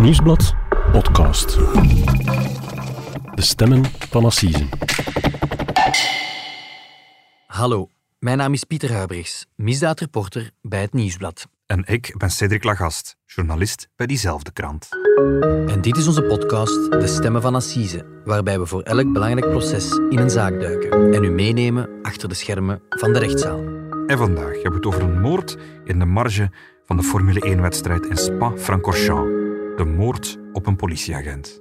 Nieuwsblad podcast. De stemmen van Assise. Hallo, mijn naam is Pieter Huibrechts, misdaadreporter bij het Nieuwsblad. En ik ben Cedric Lagast, journalist bij diezelfde krant. En dit is onze podcast De Stemmen van Assise, waarbij we voor elk belangrijk proces in een zaak duiken en u meenemen achter de schermen van de rechtszaal. En vandaag hebben we het over een moord in de marge van de Formule 1-wedstrijd in Spa-Francorchamps. De moord op een politieagent.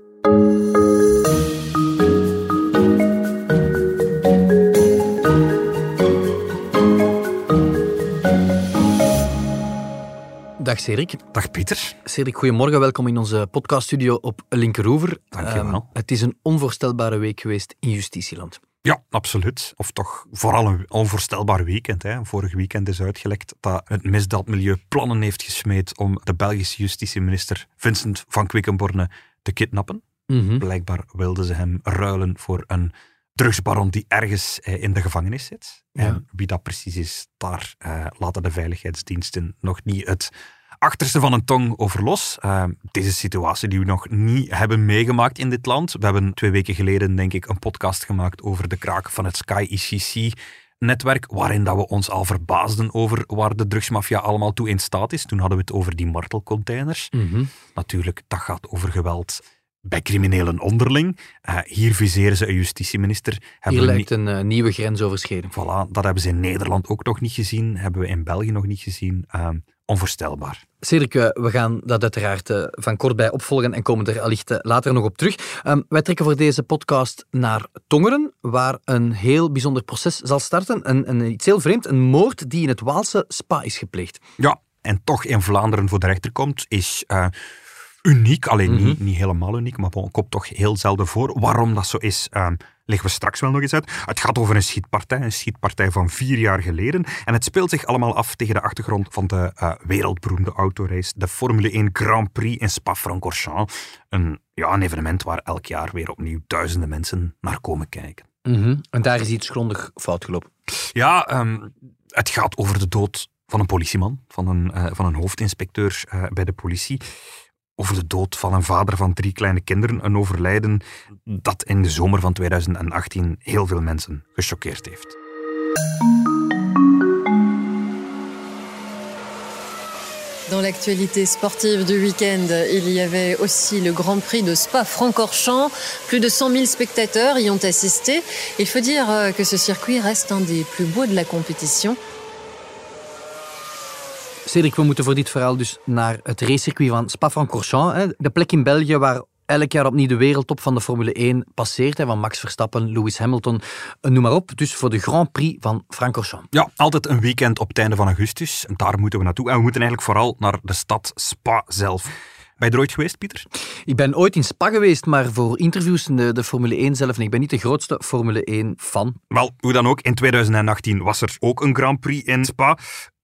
Dag Cedric. Dag Pieter. Cedric, goedemorgen. Welkom in onze podcaststudio op Linkeroever. Dankjewel. Ehm, het is een onvoorstelbare week geweest in justitieland. Ja, absoluut. Of toch vooral een onvoorstelbaar weekend. Hè. Vorig weekend is uitgelekt dat het misdaadmilieu plannen heeft gesmeed om de Belgische justitieminister Vincent van Quickenborne te kidnappen. Mhm. Blijkbaar wilden ze hem ruilen voor een drugsbaron die ergens eh, in de gevangenis zit. Ja. En wie dat precies is, daar eh, laten de veiligheidsdiensten nog niet het achterste van een tong over los. Eh, deze situatie die we nog niet hebben meegemaakt in dit land. We hebben twee weken geleden, denk ik, een podcast gemaakt over de kraak van het Sky ICC netwerk, waarin dat we ons al verbaasden over waar de drugsmafia allemaal toe in staat is. Toen hadden we het over die martelcontainers. Mhm. Natuurlijk, dat gaat over geweld bij criminelen onderling. Eh, hier viseren ze een justitieminister. Hier Hebben we lijkt een eh, nieuwe grens overschreden. Voilà, dat hebben ze in Nederland ook nog niet gezien. Hebben we in België nog niet gezien. Ehm, onvoorstelbaar. Cedric, we gaan dat uiteraard eh, van kort bij opvolgen en komen er allicht eh, later nog op terug. Ehm, wij trekken voor deze podcast naar Tongeren, waar een heel bijzonder proces zal starten. Een, een, iets heel vreemd, een moord die in het Waalse Spa is gepleegd. Ja, en toch in Vlaanderen voor de rechter komt, is eh, uniek. Alleen Mhm. niet, niet helemaal uniek, maar komt toch heel zelden voor. Waarom dat zo is, ehm, leggen we straks wel nog eens uit. Het gaat over een schietpartij, een schietpartij van vier jaar geleden. En het speelt zich allemaal af tegen de achtergrond van de eh, wereldberoemde autorace, de Formule 1 Grand Prix in Spa-Francorchamps. Een, ja, een evenement waar elk jaar weer opnieuw duizenden mensen naar komen kijken. En daar is iets grondig fout gelopen. Ja, ehm, het gaat over de dood van een politieman, van een, eh, van een hoofdinspecteur eh, bij de politie. Over de dood van een vader van drie kleine kinderen. Een overlijden dat in de zomer van 2018 heel veel mensen gechoqueerd heeft. Dans l'actualité sportive du week-end, il y avait aussi le Grand Prix de Spa-Francorchamps. Plus de 100 000 spectateurs y ont assisté. Il faut dire euh, que ce circuit reste un des plus beaux de la compétition. Cedric, we moeten voor dit verhaal dus naar het racecircuit van Spa-Francorchamps. De plek in België waar elk jaar opnieuw de wereldtop van de Formule 1 passeert. hè, Van Max Verstappen, Lewis Hamilton, eh, noem maar op. Dus voor de Grand Prix van Francorchamps. Ja, altijd een weekend op het einde van augustus. Daar moeten we naartoe. En we moeten eigenlijk vooral naar de stad Spa zelf. Ben je er ooit geweest, Pieter? Ik ben ooit in Spa geweest, maar voor interviews in de, de Formule 1 zelf. En ik ben niet de grootste Formule 1 fan. Wel, hoe dan ook, in 2018 was er ook een Grand Prix in Spa.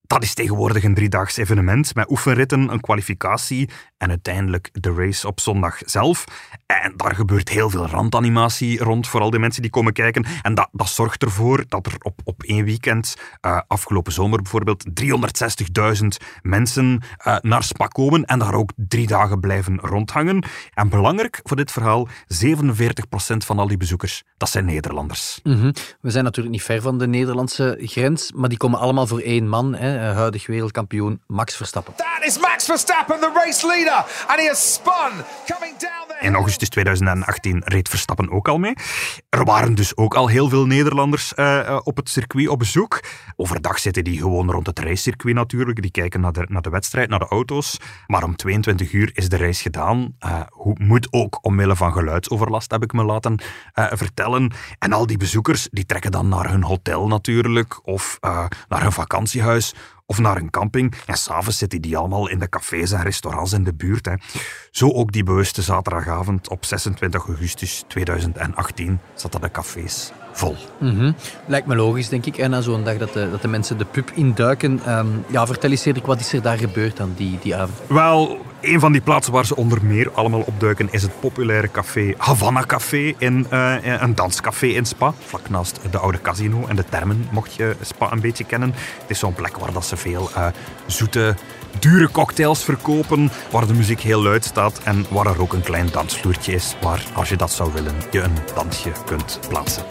Dat is tegenwoordig een driedaags evenement met oefenritten, een kwalificatie en uiteindelijk de race op zondag zelf. En daar gebeurt heel veel randanimatie rond, vooral de mensen die komen kijken. En dat, dat zorgt ervoor dat er op, op één weekend, eh, afgelopen zomer bijvoorbeeld, 360.000 mensen eh, naar Spa komen en daar ook drie dagen blijven rondhangen. En belangrijk voor dit verhaal, 47% van al die bezoekers, dat zijn Nederlanders. Mhm. We zijn natuurlijk niet ver van de Nederlandse grens, maar die komen allemaal voor één man. Hè, eh, huidig wereldkampioen Max Verstappen. That is Max Verstappen, the race leader, and he has spun, coming down the In augustus 2018 reed Verstappen ook al mee. Er waren dus ook al heel veel Nederlanders eh, eh, op het circuit op bezoek. Overdag zitten die gewoon rond het racecircuit natuurlijk. Die kijken naar de, naar de wedstrijd, naar de auto's. Maar om 22 uur is de race gedaan. Eh, hoe moet ook omwille van geluidsoverlast, heb ik me laten eh, vertellen. En al die bezoekers die trekken dan naar hun hotel natuurlijk. Of eh, naar hun vakantiehuis. Of naar een camping. En s'avonds zitten die allemaal in de cafés en restaurants in de buurt. Hè. Zo ook die bewuste zaterdagavond op 26 augustus 2018 zaten de cafés vol. Mhm. Lijkt me logisch, denk ik. En na zo'n dag dat de, dat de mensen de pub induiken. Ehm ja, vertel eens, Cedric, wat is er daar gebeurd dan die, die avond? Wel, Een van die plaatsen waar ze onder meer allemaal opduiken is het populaire café Havana Café, in, uh, een danscafé in Spa, vlak naast de oude casino en de termen, mocht je Spa een beetje kennen. Het is zo'n plek waar dat ze veel uh, zoete, dure cocktails verkopen, waar de muziek heel luid staat en waar er ook een klein dansvloertje is, waar, als je dat zou willen, je een dansje kunt plaatsen.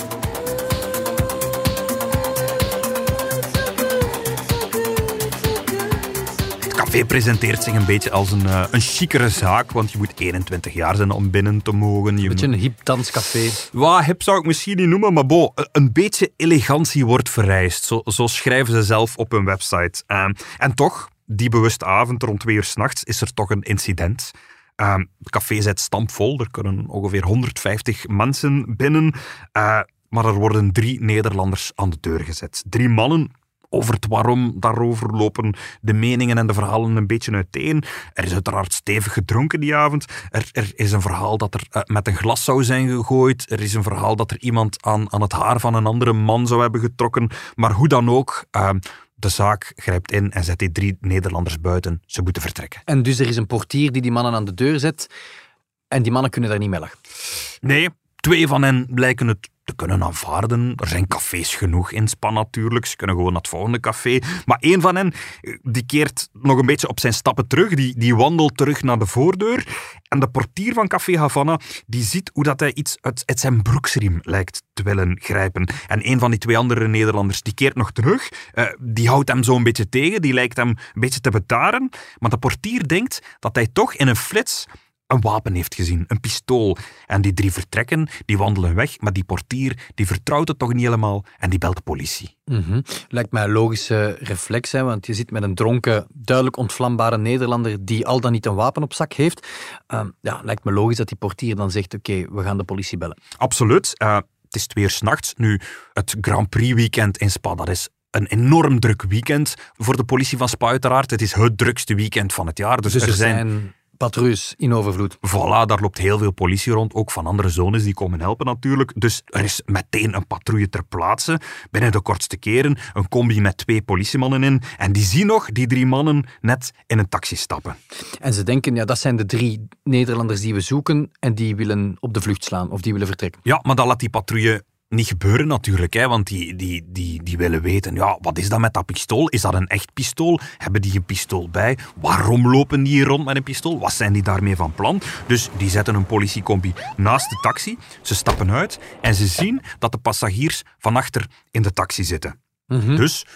Presenteert zich een beetje als een, uh, een chicere zaak, want je moet 21 jaar zijn om binnen te mogen. Een beetje een hip danscafé. Wat hip zou ik misschien niet noemen, maar bo, een beetje elegantie wordt vereist. Zo, zo schrijven ze zelf op hun website. Uh, en toch, die bewuste avond rond twee uur s'nachts is er toch een incident. Uh, het café zit stampvol, er kunnen ongeveer 150 mensen binnen. Uh, maar er worden drie Nederlanders aan de deur gezet. Drie mannen over het waarom daarover lopen de meningen en de verhalen een beetje uiteen. Er is uiteraard stevig gedronken die avond. Er, er is een verhaal dat er uh, met een glas zou zijn gegooid. Er is een verhaal dat er iemand aan, aan het haar van een andere man zou hebben getrokken. Maar hoe dan ook. Uh, de zaak grijpt in en zet die drie Nederlanders buiten. Ze moeten vertrekken. En dus er is een portier die die mannen aan de deur zet. En die mannen kunnen daar niet mee lachen. Nee, twee van hen blijken het te kunnen aanvaarden. Er zijn cafés genoeg in Spa natuurlijk. Ze kunnen gewoon naar het volgende café. Maar één van hen, die keert nog een beetje op zijn stappen terug. Die, die wandelt terug naar de voordeur. En de portier van Café Havana, die ziet hoe dat hij iets uit, uit zijn broeksriem lijkt te willen grijpen. En een van die twee andere Nederlanders, die keert nog terug. Uh, die houdt hem zo een beetje tegen. Die lijkt hem een beetje te betaren. Maar de portier denkt dat hij toch in een flits een wapen heeft gezien, een pistool. En die drie vertrekken, die wandelen weg, maar die portier die vertrouwt het toch niet helemaal en die belt de politie. Mm -hmm. Lijkt mij een logische reflex, hè, want je zit met een dronken, duidelijk ontvlambare Nederlander die al dan niet een wapen op zak heeft. Uh, ja, lijkt me logisch dat die portier dan zegt, oké, we gaan de politie bellen. Absoluut. Uh, het is twee uur s'nachts. Nu, het Grand Prix weekend in Spa, dat is een enorm druk weekend voor de politie van Spa uiteraard. Het is het drukste weekend van het jaar. Dus, dus er, er zijn... zijn patrouilles in overvloed. Voilà, daar loopt heel veel politie rond, ook van andere zones die komen helpen natuurlijk. Dus er is meteen een patrouille ter plaatse, binnen de kortste keren, een combi met twee politiemannen in. En die zien nog die drie mannen net in een taxi stappen. En ze denken, ja, dat zijn de drie Nederlanders die we zoeken en die willen op de vlucht slaan of die willen vertrekken. Ja, maar dan laat die patrouille niet gebeuren natuurlijk, hè, want die, die, die, die willen weten, ja, wat is dat met dat pistool? Is dat een echt pistool? Hebben die een pistool bij? Waarom lopen die hier rond met een pistool? Wat zijn die daarmee van plan? Dus die zetten een politiecombi naast de taxi, ze stappen uit en ze zien dat de passagiers van achter in de taxi zitten. Mm -hmm. Dus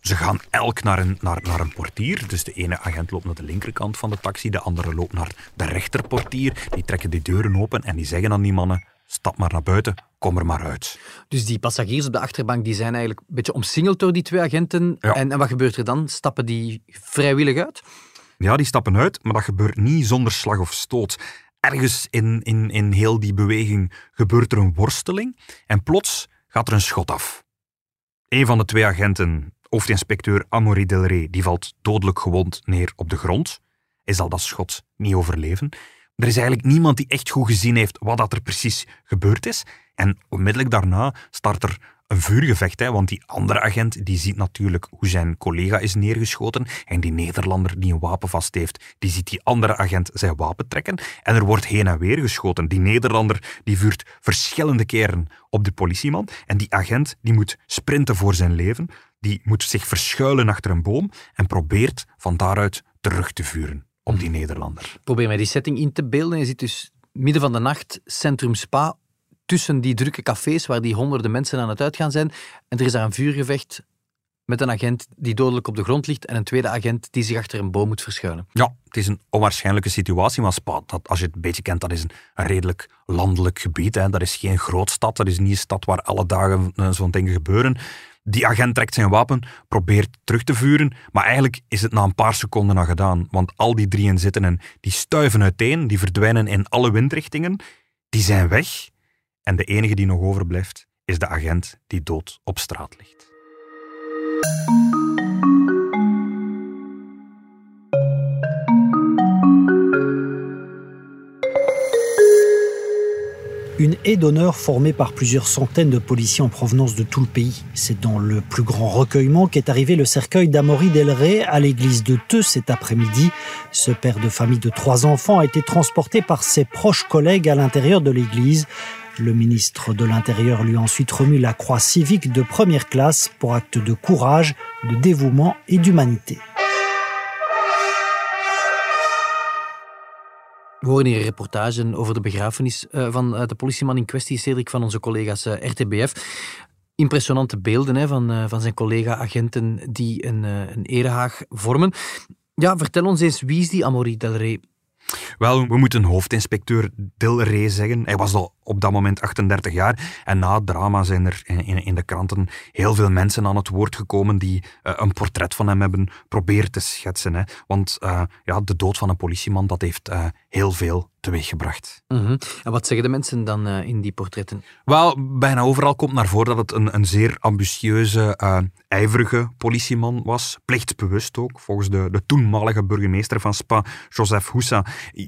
ze gaan elk naar een, naar, naar een portier. Dus de ene agent loopt naar de linkerkant van de taxi, de andere loopt naar de rechterportier. Die trekken die deuren open en die zeggen aan die mannen stap maar naar buiten, kom er maar uit. Dus die passagiers op de achterbank die zijn eigenlijk een beetje omsingeld door die twee agenten. Ja. En, en wat gebeurt er dan? Stappen die vrijwillig uit? Ja, die stappen uit, maar dat gebeurt niet zonder slag of stoot. Ergens in, in, in heel die beweging gebeurt er een worsteling en plots gaat er een schot af. Een van de twee agenten, hoofdinspecteur Amaury Delray, die valt dodelijk gewond neer op de grond. Hij zal dat schot niet overleven. Er is eigenlijk niemand die echt goed gezien heeft wat dat er precies gebeurd is. En onmiddellijk daarna start er een vuurgevecht, hè, want die andere agent die ziet natuurlijk hoe zijn collega is neergeschoten. En die Nederlander die een wapen vast heeft, die ziet die andere agent zijn wapen trekken. En er wordt heen en weer geschoten. Die Nederlander die vuurt verschillende keren op de politieman. En die agent die moet sprinten voor zijn leven, die moet zich verschuilen achter een boom en probeert van daaruit terug te vuren op die Nederlander. Probeer mij die setting in te beelden. Je zit dus midden van de nacht, centrum Spa, tussen die drukke cafés waar die honderden mensen aan het uitgaan zijn. En er is daar een vuurgevecht met een agent die dodelijk op de grond ligt en een tweede agent die zich achter een boom moet verschuilen. Ja, het is een onwaarschijnlijke situatie, maar Spa, dat, als je het een beetje kent, dat is een, een redelijk landelijk gebied. Hè. Dat is geen grootstad, dat is niet een stad waar alle dagen uh, zo'n dingen gebeuren. Die agent trekt zijn wapen, probeert terug te vuren, maar eigenlijk is het na een paar seconden al gedaan, want al die drie inzittenden die stuiven uiteen, die verdwijnen in alle windrichtingen, die zijn weg en de enige die nog overblijft is de agent die dood op straat ligt. Une haie d'honneur formée par plusieurs centaines de policiers en provenance de tout le pays. C'est dans le plus grand recueillement qu'est arrivé le cercueil d'Amaury Delray à l'église de Teux cet après-midi. Ce père de famille de trois enfants a été transporté par ses proches collègues à l'intérieur de l'église. Le ministre de l'Intérieur lui a ensuite remis la croix civique de première classe pour acte de courage, de dévouement et d'humanité. We horen hier een reportage over de begrafenis eh, van eh, de politieman in kwestie, Cedric, van onze collega's eh, RTBF. Impressionante beelden hè, van, van zijn collega-agenten die een, een erehaag vormen. Ja, vertel ons eens, wie is die Amaury Delray? Wel, we moeten hoofdinspecteur Dilray zeggen. Hij was al op dat moment 38 jaar. En na het drama zijn er in, de kranten heel veel mensen aan het woord gekomen die uh, een portret van hem hebben proberen te schetsen. Hè. Want uh, ja, de dood van een politieman, dat heeft uh, heel veel teweeggebracht. Mm -hmm. En wat zeggen de mensen dan in die portretten? Wel, bijna overal komt naar voren dat het een, een zeer ambitieuze, ijverige politieman was. Plichtsbewust ook, volgens de, de toenmalige burgemeester van Spa, Joseph Houssa.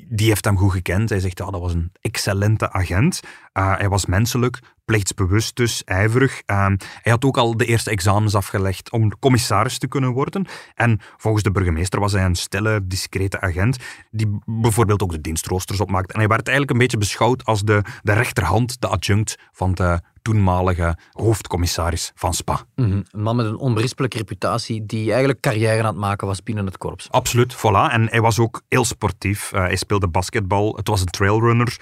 Die heeft hem goed gekend. Hij zegt, ja, dat was een excellente agent. Uh, hij was menselijk, plichtsbewust dus, ijverig. Uh, hij had ook al de eerste examens afgelegd om commissaris te kunnen worden. En volgens de burgemeester was hij een stille, discrete agent die bijvoorbeeld ook de dienstroosters opmaakte. En hij werd eigenlijk een beetje beschouwd als de, de rechterhand, de adjunct van de toenmalige hoofdcommissaris van SPA. Mm -hmm. Een man met een onberispelijke reputatie die eigenlijk carrière aan het maken was binnen het korps. Absoluut, voilà. En hij was ook heel sportief. Uh, hij speelde basketbal, het was een trailrunner.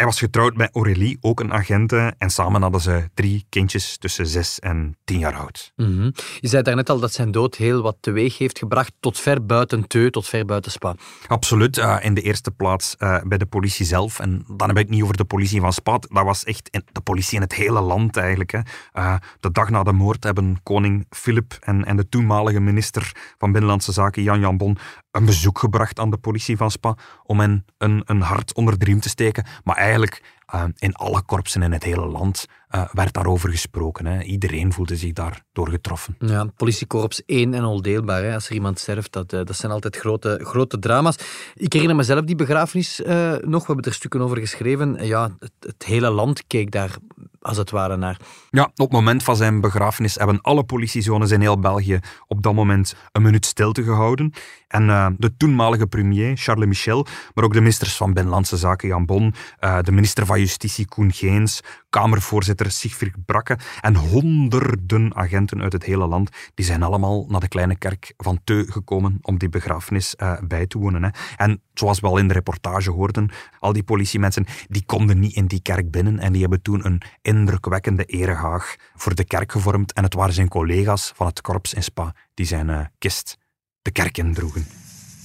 Hij was getrouwd met Aurélie, ook een agente. En samen hadden ze drie kindjes tussen zes en tien jaar oud. Mm -hmm. Je zei daarnet al dat zijn dood heel wat teweeg heeft gebracht, tot ver buiten Teu, tot ver buiten Spa. Absoluut. Uh, in de eerste plaats uh, bij de politie zelf. En dan heb ik niet over de politie van Spa. Dat was echt de politie in het hele land eigenlijk. Hè. Uh, de dag na de moord hebben koning Filip en, en de toenmalige minister van Binnenlandse Zaken, Jan Jan Bon, een bezoek gebracht aan de politie van Spa om hen een, een hart onder de riem te steken. Maar eigenlijk uh, in alle korpsen in het hele land uh, werd daarover gesproken. Hè. Iedereen voelde zich daardoor getroffen. Ja, politiekorps één en ondeelbaar. Hè. Als er iemand sterft, dat, uh, dat zijn altijd grote, grote drama's. Ik herinner mezelf die begrafenis nog. We hebben er stukken over geschreven. Ja, het, het hele land keek daar als het ware naar. Ja, op het moment van zijn begrafenis hebben alle politiezones in heel België op dat moment een minuut stilte gehouden. En uh, de toenmalige premier, Charles Michel, maar ook de ministers van Binnenlandse Zaken, Jan Bon, uh, de minister van Justitie, Koen Geens, Kamervoorzitter Sigfrid Brakke en honderden agenten uit het hele land, die zijn allemaal naar de kleine kerk van Teu gekomen om die begrafenis uh, bij te wonen. Hè. En zoals we al in de reportage hoorden, al die politiemensen, die konden niet in die kerk binnen en die hebben toen een indrukwekkende erehaag voor de kerk gevormd. En het waren zijn collega's van het korps in Spa die zijn kist de kerk indroegen.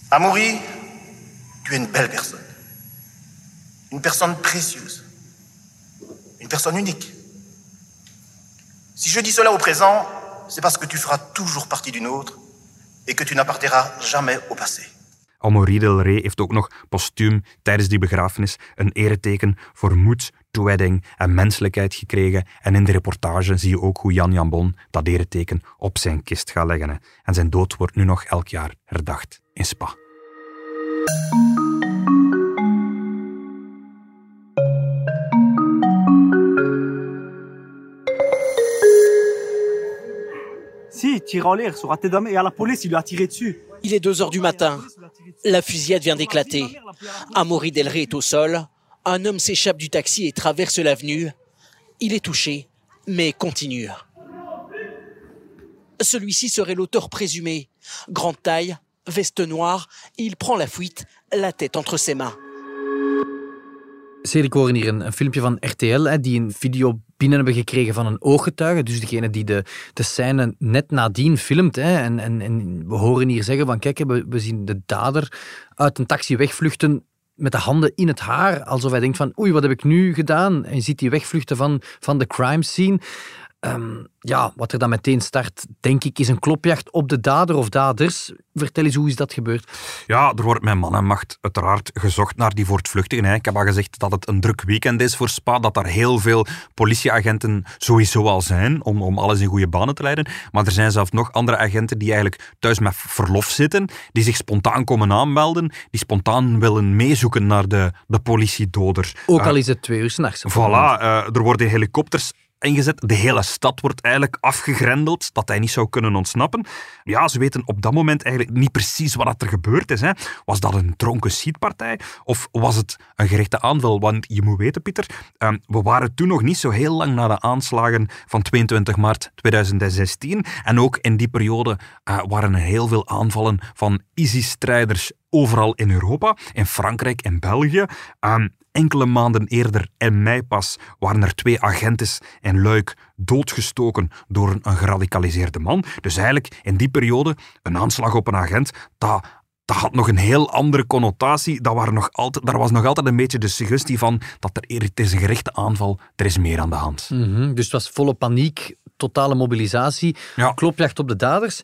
Amaury, tu es une belle personne. Une personne précieuse. Une personne unique. Si je dis cela au présent, c'est parce que tu feras toujours partie d'une autre et que tu n'appartiendras jamais au passé. Amaury Del Rey heeft ook nog postuum tijdens die begrafenis een ereteken voor moed, toewijding en menselijkheid gekregen. En in de reportage zie je ook hoe Jan Jambon dat ereteken op zijn kist gaat leggen. En zijn dood wordt nu nog elk jaar herdacht in Spa. Si, en l'air, sur et à la police, il lui a tiré dessus. Il est 2 heures du matin. La fusillade vient d'éclater. Amaury Delray est au sol. Un homme s'échappe du taxi et traverse l'avenue. Il est touché, mais continue. Celui-ci serait l'auteur présumé. Grande taille, veste noire, il prend la fuite, la tête entre ses mains. Cedric, horen hier een, een, filmpje van RTL, hè, die een video binnen hebben gekregen van een ooggetuige. Dus degene die de, de scène net nadien filmt. Hè. En, en, en we horen hier zeggen van, kijk, we, we zien de dader uit een taxi wegvluchten met de handen in het haar. Alsof hij denkt van, oei, wat heb ik nu gedaan? En je ziet die wegvluchten van, van de crime scene. Ehm, ja, wat er dan meteen start, denk ik, is een klopjacht op de dader of daders. Vertel eens, hoe is dat gebeurd? Ja, er wordt met man en macht uiteraard gezocht naar die voortvluchtigen. Ik heb al gezegd dat het een druk weekend is voor Spa, dat er heel veel politieagenten sowieso al zijn om, om alles in goede banen te leiden. Maar er zijn zelfs nog andere agenten die eigenlijk thuis met verlof zitten, die zich spontaan komen aanmelden, die spontaan willen meezoeken naar de, de politiedoders. Ook al is het twee uur s'nachts. Voilà, uh, er worden helikopters ingezet. De hele stad wordt eigenlijk afgegrendeld, dat hij niet zou kunnen ontsnappen. Ja, ze weten op dat moment eigenlijk niet precies wat er gebeurd is. Hè. Was dat een dronken schietpartij of was het een gerichte aanval? Want je moet weten, Pieter, ehm, we waren toen nog niet zo heel lang na de aanslagen van 22 maart 2016. En ook in die periode uh, waren er heel veel aanvallen van ISIS-strijders overal in Europa, in Frankrijk en België. Um, Enkele maanden eerder, in mei pas, waren er twee agentes in Luik doodgestoken door een, geradicaliseerde man. Dus eigenlijk in die periode, een aanslag op een agent, dat, dat had nog een heel andere connotatie. Dat waren nog altijd, daar was nog altijd een beetje de suggestie van dat er, het is een gerichte aanval, er is meer aan de hand. Mm Dus het was volle paniek, totale mobilisatie, ja. klopjacht op de daders.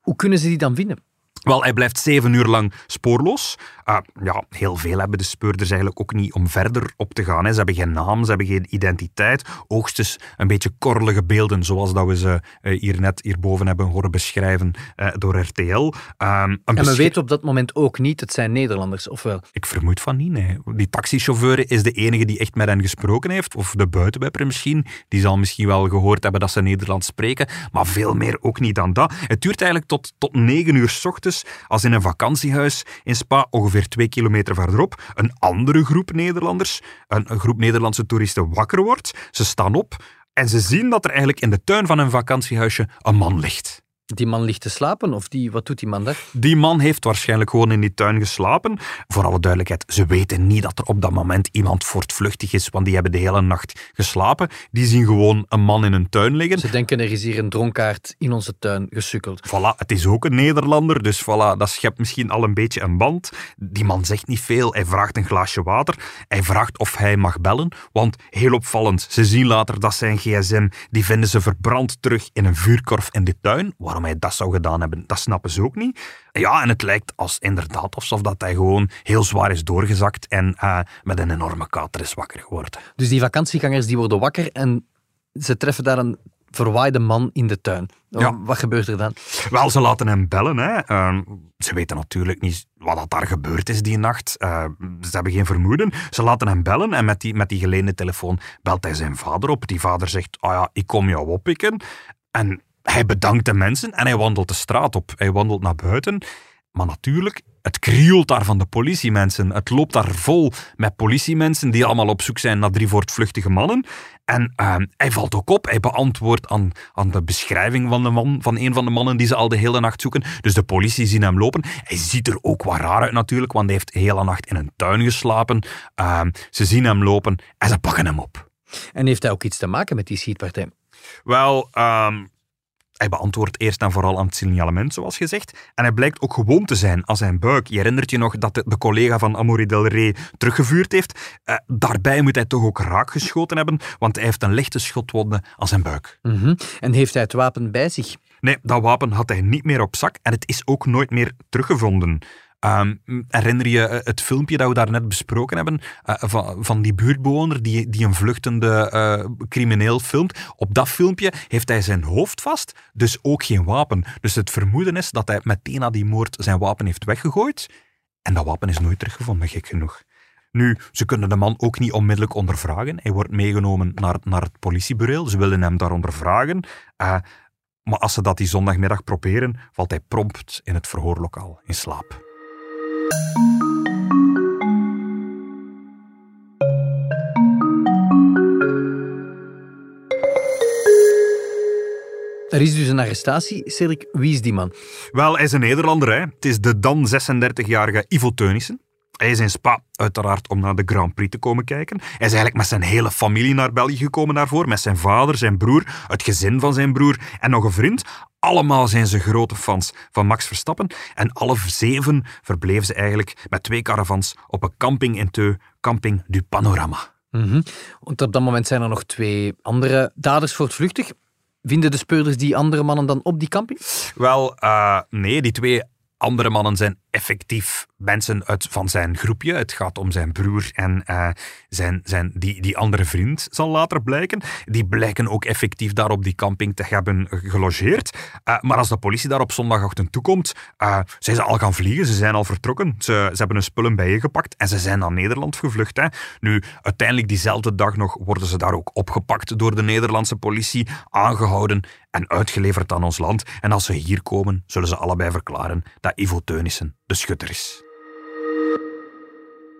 Hoe kunnen ze die dan vinden? Wel, hij blijft zeven uur lang spoorloos. Uh, ja, heel veel hebben de speurders eigenlijk ook niet om verder op te gaan. Hè. Ze hebben geen naam, ze hebben geen identiteit. Hoogstens een beetje korrelige beelden, zoals dat we ze uh, hier net hierboven hebben horen beschrijven uh, door RTL. Um, ehm, en we weten op dat moment ook niet, het zijn Nederlanders, of wel? Ik vermoed van niet, nee. Die taxichauffeur is de enige die echt met hen gesproken heeft, of de buitenwepper misschien. Die zal misschien wel gehoord hebben dat ze Nederlands spreken, maar veel meer ook niet dan dat. Het duurt eigenlijk tot, tot negen uur s ochtends, als in een vakantiehuis in Spa, ongeveer twee kilometer verderop een andere groep Nederlanders, een, groep Nederlandse toeristen, wakker wordt. Ze staan op en ze zien dat er eigenlijk in de tuin van een vakantiehuisje een man ligt. Die man ligt te slapen, of die, wat doet die man daar? Die man heeft waarschijnlijk gewoon in die tuin geslapen. Voor alle duidelijkheid, ze weten niet dat er op dat moment iemand voortvluchtig is, want die hebben de hele nacht geslapen. Die zien gewoon een man in een tuin liggen. Ze denken, er is hier een dronkaard in onze tuin gesukkeld. Voilà, het is ook een Nederlander, dus voilà, dat schept misschien al een beetje een band. Die man zegt niet veel, hij vraagt een glaasje water. Hij vraagt of hij mag bellen, want heel opvallend, ze zien later dat zijn gsm, die vinden ze verbrand terug in een vuurkorf in de tuin, waarom hij dat zou gedaan hebben, dat snappen ze ook niet. Ja, en het lijkt als inderdaad alsof dat hij gewoon heel zwaar is doorgezakt en uh, met een enorme kater is wakker geworden. Dus die vakantiegangers die worden wakker en ze treffen daar een verwaaide man in de tuin. Ja. Wat gebeurt er dan? Wel, ze laten hem bellen. Hè. Uh, ze weten natuurlijk niet wat dat daar gebeurd is die nacht. Uh, ze hebben geen vermoeden. Ze laten hem bellen en met die, met die geleende telefoon belt hij zijn vader op. Die vader zegt, ah oh ja, ik kom jou oppikken. En hij bedankt de mensen en hij wandelt de straat op. Hij wandelt naar buiten. Maar natuurlijk, het krioelt daar van de politiemensen. Het loopt daar vol met politiemensen die allemaal op zoek zijn naar drie voortvluchtige mannen. En uh, hij valt ook op. Hij beantwoordt aan, aan de beschrijving van, de man, van een van de mannen die ze al de hele nacht zoeken. Dus de politie zien hem lopen. Hij ziet er ook wat raar uit natuurlijk, want hij heeft de hele nacht in een tuin geslapen. Uh, ze zien hem lopen en ze pakken hem op. En heeft hij ook iets te maken met die schietpartij? Wel, um, hij beantwoordt eerst en vooral aan het signalement, zoals gezegd. En hij blijkt ook gewoon te zijn aan zijn buik. Je herinnert je nog dat de, de collega van Amory Del Rey teruggevuurd heeft. Uh, daarbij moet hij toch ook raak geschoten hebben, want hij heeft een lichte schotwonde aan zijn buik. Mm -hmm. En heeft hij het wapen bij zich? Nee, dat wapen had hij niet meer op zak en het is ook nooit meer teruggevonden. Um, herinner je eh, het filmpje dat we daar net besproken hebben uh, van, van die buurtbewoner die, die een vluchtende uh, crimineel filmt? Op dat filmpje heeft hij zijn hoofd vast, dus ook geen wapen. Dus het vermoeden is dat hij meteen na die moord zijn wapen heeft weggegooid. En dat wapen is nooit teruggevonden, gek genoeg. Nu, ze kunnen de man ook niet onmiddellijk ondervragen. Hij wordt meegenomen naar, naar het politiebureau. Ze willen hem daar ondervragen. Uh, maar als ze dat die zondagmiddag proberen, valt hij prompt in het verhoorlokaal in slaap. Er is dus een arrestatie. Cedric, wie is die man? Wel, hij is een Nederlander. Hè. Het is de dan 36-jarige Ivo Teunissen. Hij is in Spa, uiteraard, om naar de Grand Prix te komen kijken. Hij is eigenlijk met zijn hele familie naar België gekomen daarvoor. Met zijn vader, zijn broer, het gezin van zijn broer en nog een vriend. Allemaal zijn ze grote fans van Max Verstappen. En alle zeven verbleven ze eigenlijk met twee caravans op een camping in Teu, Camping du Panorama. Mhm. Want op dat moment zijn er nog twee andere daders voortvluchtig. Vinden de speurders die andere mannen dan op die camping? Wel, uh, nee, die twee andere mannen zijn effectief mensen uit van zijn groepje. Het gaat om zijn broer en uh, zijn, zijn, die, die andere vriend, zal later blijken. Die blijken ook effectief daar op die camping te hebben gelogeerd. Uh, maar als de politie daar op zondagochtend toekomt, uh, zijn ze al gaan vliegen. Ze zijn al vertrokken. Ze, ze hebben hun spullen bijgepakt en ze zijn naar Nederland gevlucht. Hè. Nu, uiteindelijk diezelfde dag nog worden ze daar ook opgepakt door de Nederlandse politie, aangehouden en uitgeleverd aan ons land. En als ze hier komen, zullen ze allebei verklaren dat Ivo Teunissen de schutter is.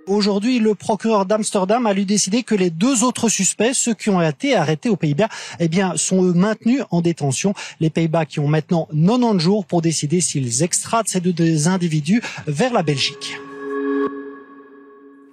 Aujourd'hui, le procureur d'Amsterdam a lui décidé que les deux autres suspects, ceux qui ont été arrêtés aux Pays-Bas, eh bien, sont eux maintenus en détention. Les Pays-Bas qui ont maintenant 90 jours pour décider s'ils extradent ces deux individus vers la Belgique.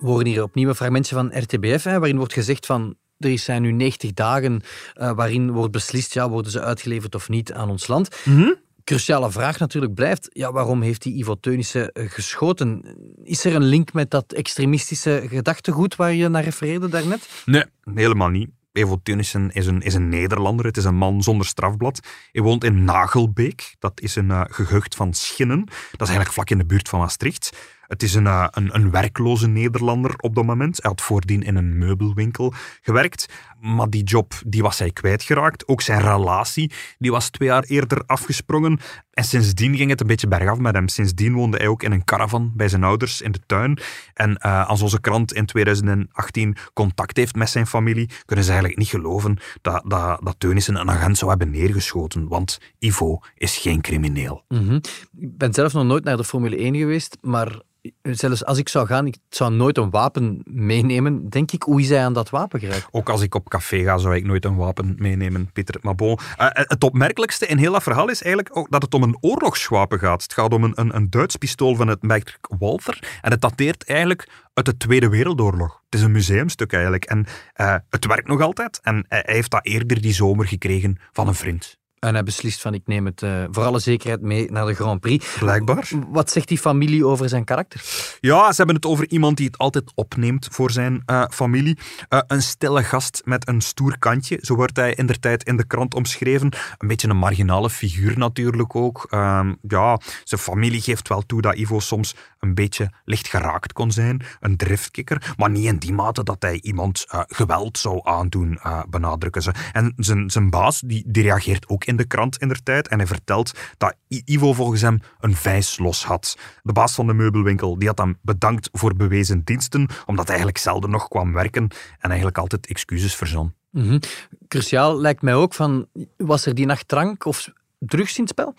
We horen hier opnieuw een fragmentje van RTBF, hè, waarin wordt gezegd van er zijn nu 90 dagen uh, waarin wordt beslist, ja, worden ze uitgeleverd of niet aan ons land. Mm -hmm cruciale vraag natuurlijk blijft, ja, waarom heeft die Ivo Teunissen geschoten? Is er een link met dat extremistische gedachtegoed waar je naar refereerde daarnet? Nee, helemaal niet. Evo Teunissen is een, is een Nederlander. Het is een man zonder strafblad. Hij woont in Nagelbeek. Dat is een uh, gehucht van Schinnen. Dat is eigenlijk vlak in de buurt van Maastricht. Het is een, uh, een, een, werkloze Nederlander op dat moment. Hij had voordien in een meubelwinkel gewerkt. Maar die job die was hij kwijtgeraakt. Ook zijn relatie die was twee jaar eerder afgesprongen. En sindsdien ging het een beetje bergaf met hem. Sindsdien woonde hij ook in een caravan bij zijn ouders in de tuin. En uh, als onze krant in 2018 contact heeft met zijn familie, kunnen ze eigenlijk niet geloven dat, dat, dat Teunissen een agent zou hebben neergeschoten. Want Ivo is geen crimineel. -hmm. Ik ben zelf nog nooit naar de Formule 1 geweest, maar zelfs als ik zou gaan, ik zou nooit een wapen meenemen. Denk ik, hoe is hij aan dat wapen geraakt? Ook als ik op café ga, zou ik nooit een wapen meenemen, Pieter. Maar bon, uh, het opmerkelijkste in heel dat verhaal is eigenlijk ook dat het om een oorlogswapen gaat. Het gaat om een, een, een Duits pistool van het merk Walther. En het dateert eigenlijk uit de Tweede Wereldoorlog. Het is een museumstuk eigenlijk. En uh, het werkt nog altijd. En hij heeft dat eerder die zomer gekregen van een vriend. En hij beslist van ik neem het uh, voor alle zekerheid mee naar de Grand Prix. Blijkbaar. Wat zegt die familie over zijn karakter? Ja, ze hebben het over iemand die het altijd opneemt voor zijn uh, familie. Uh, een stille gast met een stoer kantje. Zo wordt hij in der tijd in de krant omschreven. Een beetje een marginale figuur natuurlijk ook. Ehm, ja, zijn familie geeft wel toe dat Ivo soms een beetje licht geraakt kon zijn. Een driftkikker. Maar niet in die mate dat hij iemand geweld zou aandoen, benadrukken ze. En zijn, zijn baas, die, die reageert ook in in de krant in der tijd en hij vertelt dat Ivo volgens hem een vijs los had. De baas van de meubelwinkel die had hem bedankt voor bewezen diensten, omdat hij eigenlijk zelden nog kwam werken en eigenlijk altijd excuses verzon. -hmm. Cruciaal lijkt mij ook van, was er die nacht drank of drugs in het spel?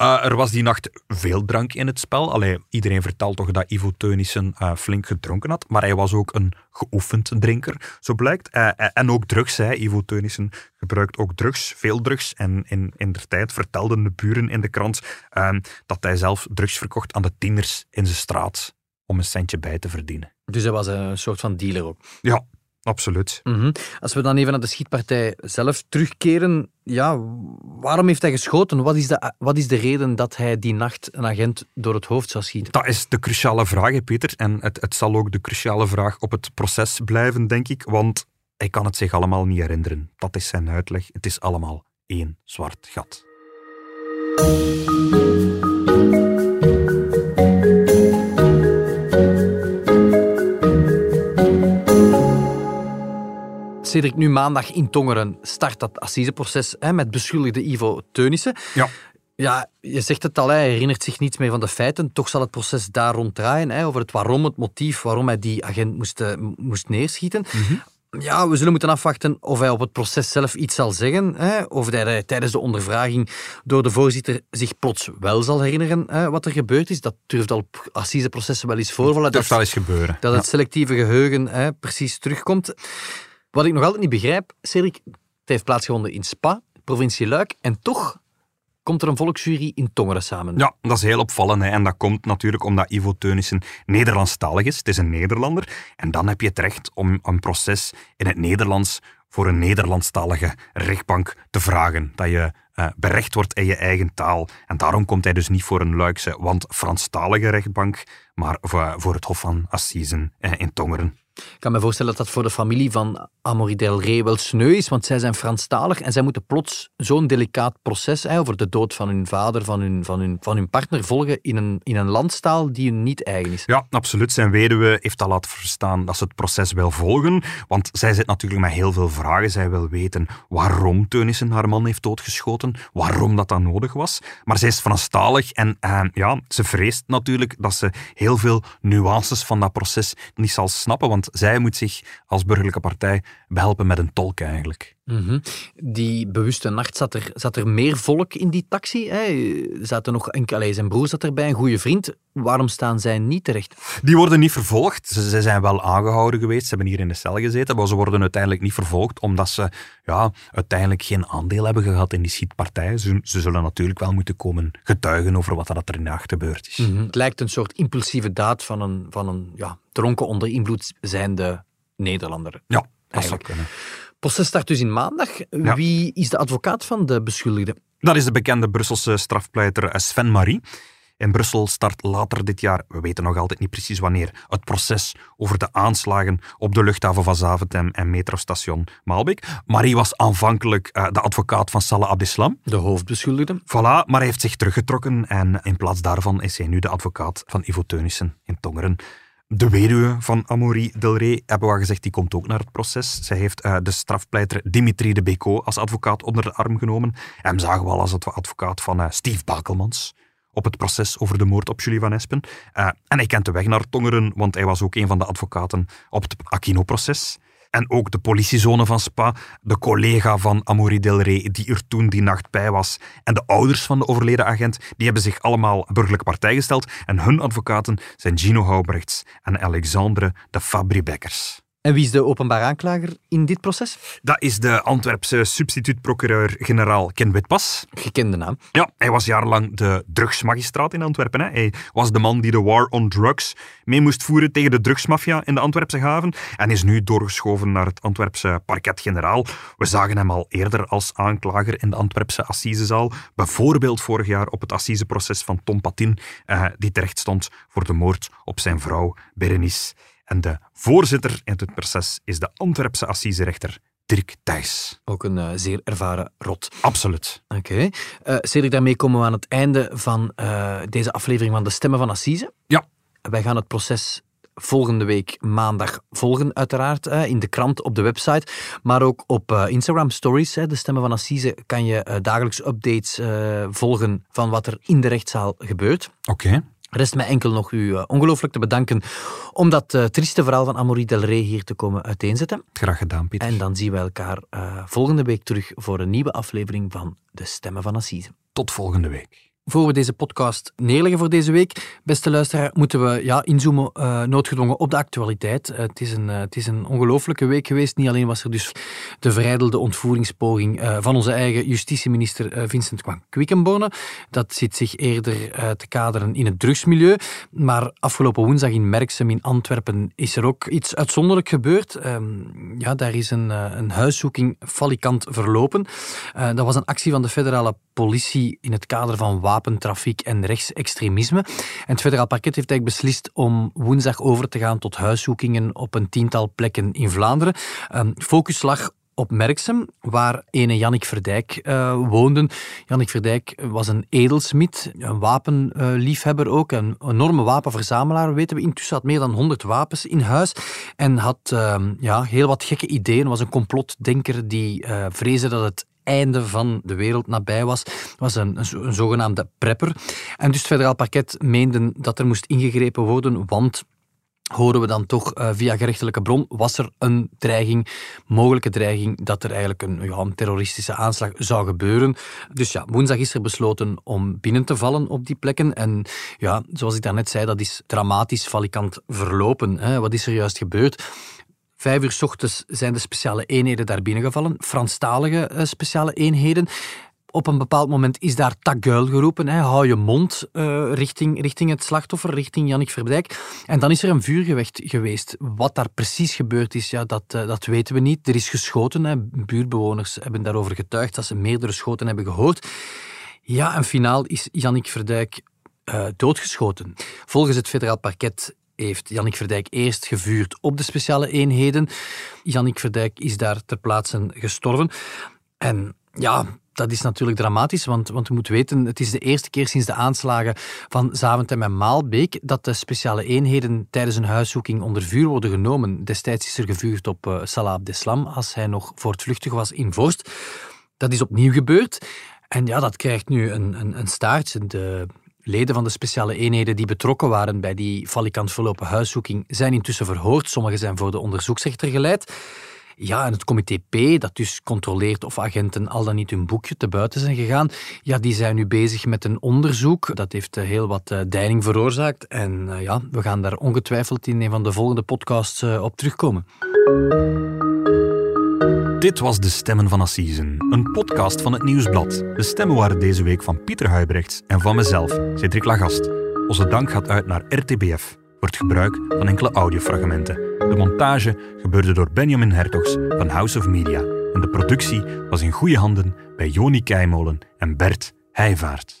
Uh, er was die nacht veel drank in het spel. Allee, iedereen vertelt toch dat Ivo Teunissen uh, flink gedronken had. Maar hij was ook een geoefend drinker, zo blijkt. Uh, en ook drugs, hè. Ivo Teunissen gebruikt ook drugs, veel drugs. En in, in der tijd vertelden de buren in de krant ehm, dat hij zelf drugs verkocht aan de tieners in zijn straat om een centje bij te verdienen. Dus hij was een soort van dealer ook? Ja, Absoluut. Mm -hmm. Als we dan even naar de schietpartij zelf terugkeren, ja, waarom heeft hij geschoten? Wat is, de, wat is de reden dat hij die nacht een agent door het hoofd zou schieten? Dat is de cruciale vraag, Peter. En het, het zal ook de cruciale vraag op het proces blijven, denk ik. Want hij kan het zich allemaal niet herinneren. Dat is zijn uitleg. Het is allemaal één zwart gat. Cedric, nu maandag in Tongeren start dat assiseproces hè, met beschuldigde Ivo Teunissen. Ja. Ja, je zegt het al, hij herinnert zich niets meer van de feiten. Toch zal het proces daar rond draaien, hè, over het waarom, het motief waarom hij die agent moest, uh, moest neerschieten. Mm -hmm. Ja, we zullen moeten afwachten of hij op het proces zelf iets zal zeggen. Hè, of hij tijdens de ondervraging door de voorzitter zich plots wel zal herinneren hè, wat er gebeurd is. Dat durft al op assiseprocessen wel eens voorvallen. Dat durft wel eens gebeuren. Dat het selectieve geheugen hè, precies terugkomt. Wat ik nog altijd niet begrijp, Cedric, het heeft plaatsgevonden in Spa, provincie Luik, en toch komt er een volksjury in Tongeren samen. Ja, dat is heel opvallend. Hè. En dat komt natuurlijk omdat Ivo Teunissen Nederlandstalig is. Het is een Nederlander. En dan heb je het recht om een proces in het Nederlands voor een Nederlandstalige rechtbank te vragen. Dat je uh, berecht wordt in je eigen taal. En daarom komt hij dus niet voor een Luikse, want Franstalige rechtbank, maar voor, voor het Hof van Assisen in Tongeren. Ik kan me voorstellen dat dat voor de familie van Amory Del Rey wel sneu is, want zij zijn Franstalig en zij moeten plots zo'n delicaat proces over de dood van hun vader, van hun, van hun, van hun partner, volgen in een, in een landstaal die hun niet eigen is. Ja, absoluut. Zijn weduwe heeft al laten verstaan dat ze het proces wil volgen, want zij zit natuurlijk met heel veel vragen. Zij wil weten waarom Teunissen haar man heeft doodgeschoten, waarom dat dan nodig was. Maar zij is Franstalig en eh, ja, ze vreest natuurlijk dat ze heel veel nuances van dat proces niet zal snappen, want zij moet zich als burgerlijke partij behelpen met een tolk eigenlijk. Mhm. Die bewuste nacht zat er, zat er meer volk in die taxi. Hè? Zaten nog enkel, allez, zijn broer zat erbij, een goede vriend. Waarom staan zij niet terecht? Die worden niet vervolgd. Ze, ze zijn wel aangehouden geweest. Ze hebben hier in de cel gezeten, maar ze worden uiteindelijk niet vervolgd omdat ze ja, uiteindelijk geen aandeel hebben gehad in die schietpartij. Ze, ze zullen natuurlijk wel moeten komen getuigen over wat er in de nacht gebeurd is. Mhm. Het lijkt een soort impulsieve daad van een, van een ja, dronken onder invloed zijnde Nederlander. Ja, dat zou Eigenlijk. kunnen. Proces start dus in maandag. Ja. Wie is de advocaat van de beschuldigde? Dat is de bekende Brusselse strafpleiter Sven Marie. In Brussel start later dit jaar, we weten nog altijd niet precies wanneer, het proces over de aanslagen op de luchthaven van Zaventem en metrostation Maalbeek. Marie was aanvankelijk eh, de advocaat van Salah Abdeslam. De hoofdbeschuldigde. Voilà, maar hij heeft zich teruggetrokken en in plaats daarvan is hij nu de advocaat van Ivo Teunissen in Tongeren. De weduwe van Amaury Del Rey, hebben we gezegd, die komt ook naar het proces. Zij heeft eh, de strafpleiter Dimitri de Beko als advocaat onder de arm genomen. Hem zagen we al als advocaat van eh, Steve Bakelmans op het proces over de moord op Julie van Espen. Eh, en hij kent de weg naar Tongeren, want hij was ook een van de advocaten op het Aquino-proces. En ook de politiezone van Spa, de collega van Amaury Del Rey, die er toen die nacht bij was, en de ouders van de overleden agent, die hebben zich allemaal burgerlijke partij gesteld. En hun advocaten zijn Gino Houbrechts en Alexandre de Fabri-Bekkers. En wie is de openbaar aanklager in dit proces? Dat is de Antwerpse substituut-procureur-generaal Ken Witpas. Gekende naam. Ja, hij was jarenlang de drugsmagistraat in Antwerpen. Hè. Hij was de man die de war on drugs mee moest voeren tegen de drugsmafia in de Antwerpse haven en is nu doorgeschoven naar het Antwerpse parket-generaal. We zagen hem al eerder als aanklager in de Antwerpse assisezaal. Bijvoorbeeld vorig jaar op het assiseproces van Tom Patin, eh, die terecht stond voor de moord op zijn vrouw Berenice. En de voorzitter in het proces is de Antwerpse assiserechter Dirk Thijs. Ook een eh, zeer ervaren rot. Absoluut. Oké. Eh Cedric, daarmee komen we aan het einde van eh, deze aflevering van De Stemmen van Assise. Ja. Wij gaan het proces volgende week maandag volgen, uiteraard, eh, in de krant, op de website, maar ook op eh, Instagram Stories. De Stemmen van Assise kan je eh, dagelijks updates eh, volgen van wat er in de rechtszaal gebeurt. Oké. Rest mij enkel nog u eh, ongelooflijk te bedanken om dat eh, trieste verhaal van Amaury Del Rey hier te komen uiteenzetten. Graag gedaan, Pieter. En dan zien we elkaar eh, volgende week terug voor een nieuwe aflevering van De Stemmen van Assise. Tot volgende week. Voor we deze podcast neerleggen voor deze week, beste luisteraar, moeten we ja, inzoomen eh, noodgedwongen op de actualiteit. Eh, het is een, eh, het is een ongelofelijke week geweest. Niet alleen was er dus de verijdelde ontvoeringspoging van onze eigen justitieminister Vincent van Quickenborne. Dat zit zich eerder te kaderen in het drugsmilieu. Maar afgelopen woensdag in Merksem in Antwerpen is er ook iets uitzonderlijk gebeurd. Ehm, ja, daar is een, een huiszoeking falikant verlopen. Dat was een actie van de federale politie in het kader van wapentrafiek en rechtsextremisme. En het federaal parket heeft eigenlijk beslist om woensdag over te gaan tot huiszoekingen op een tiental plekken in Vlaanderen. Ehm, focus lag op Merksem, waar ene Jannik Verdijk eh, woonde. Jannik Verdijk was een edelsmid, een wapenliefhebber ook, een enorme wapenverzamelaar, weten we. Intussen had meer dan 100 wapens in huis en had ehm, ja, heel wat gekke ideeën. Was een complotdenker die eh, vreesde dat het einde van de wereld nabij was, was een, een, zo- een zogenaamde prepper. En dus het federaal parket meende dat er moest ingegrepen worden, want horen we dan toch eh, via gerechtelijke bron, was er een dreiging, mogelijke dreiging, dat er eigenlijk een, ja, een terroristische aanslag zou gebeuren. Dus ja, woensdag is er besloten om binnen te vallen op die plekken. En ja, zoals ik daarnet zei, dat is dramatisch valikant verlopen. Hè. Wat is er juist gebeurd? Vijf uur s ochtends zijn de speciale eenheden daar binnengevallen, Franstalige eh, speciale eenheden. Op een bepaald moment is daar taguil geroepen. Hè. Hou je mond eh, richting, richting het slachtoffer, richting Jannik Verdijk. En dan is er een vuurgevecht geweest. Wat daar precies gebeurd is, ja, dat, eh, dat weten we niet. Er is geschoten. Hè. Buurbewoners hebben daarover getuigd dat ze meerdere schoten hebben gehoord. Ja, en finaal is Jannik Verdijk doodgeschoten. Volgens het federaal parket heeft Jannik Verdijk eerst gevuurd op de speciale eenheden. Jannik Verdijk is daar ter plaatse gestorven. En ja, dat is natuurlijk dramatisch, want, want je moet weten, het is de eerste keer sinds de aanslagen van Zaventem en Maalbeek dat de speciale eenheden tijdens een huiszoeking onder vuur worden genomen. Destijds is er gevuurd op uh, Salah Abdeslam als hij nog voortvluchtig was in Vorst. Dat is opnieuw gebeurd. En ja, dat krijgt nu een, een, een staartje. De leden van de speciale eenheden die betrokken waren bij die valikant verlopen huiszoeking zijn intussen verhoord. Sommigen zijn voor de onderzoeksrechter geleid. Ja, en het comité P, dat dus controleert of agenten al dan niet hun boekje te buiten zijn gegaan, ja, die zijn nu bezig met een onderzoek. Dat heeft eh, heel wat uh, deining veroorzaakt. En uh, ja, we gaan daar ongetwijfeld in een van de volgende podcasts op terugkomen. Dit was De Stemmen van Assisen, een podcast van het Nieuwsblad. De stemmen waren deze week van Pieter Huibrechts en van mezelf, Cedric Lagast. Onze dank gaat uit naar RTBF voor het gebruik van enkele audiofragmenten. De montage gebeurde door Benjamin Hertogs van House of Media en de productie was in goede handen bij Joni Keimolen en Bert Heijvaart.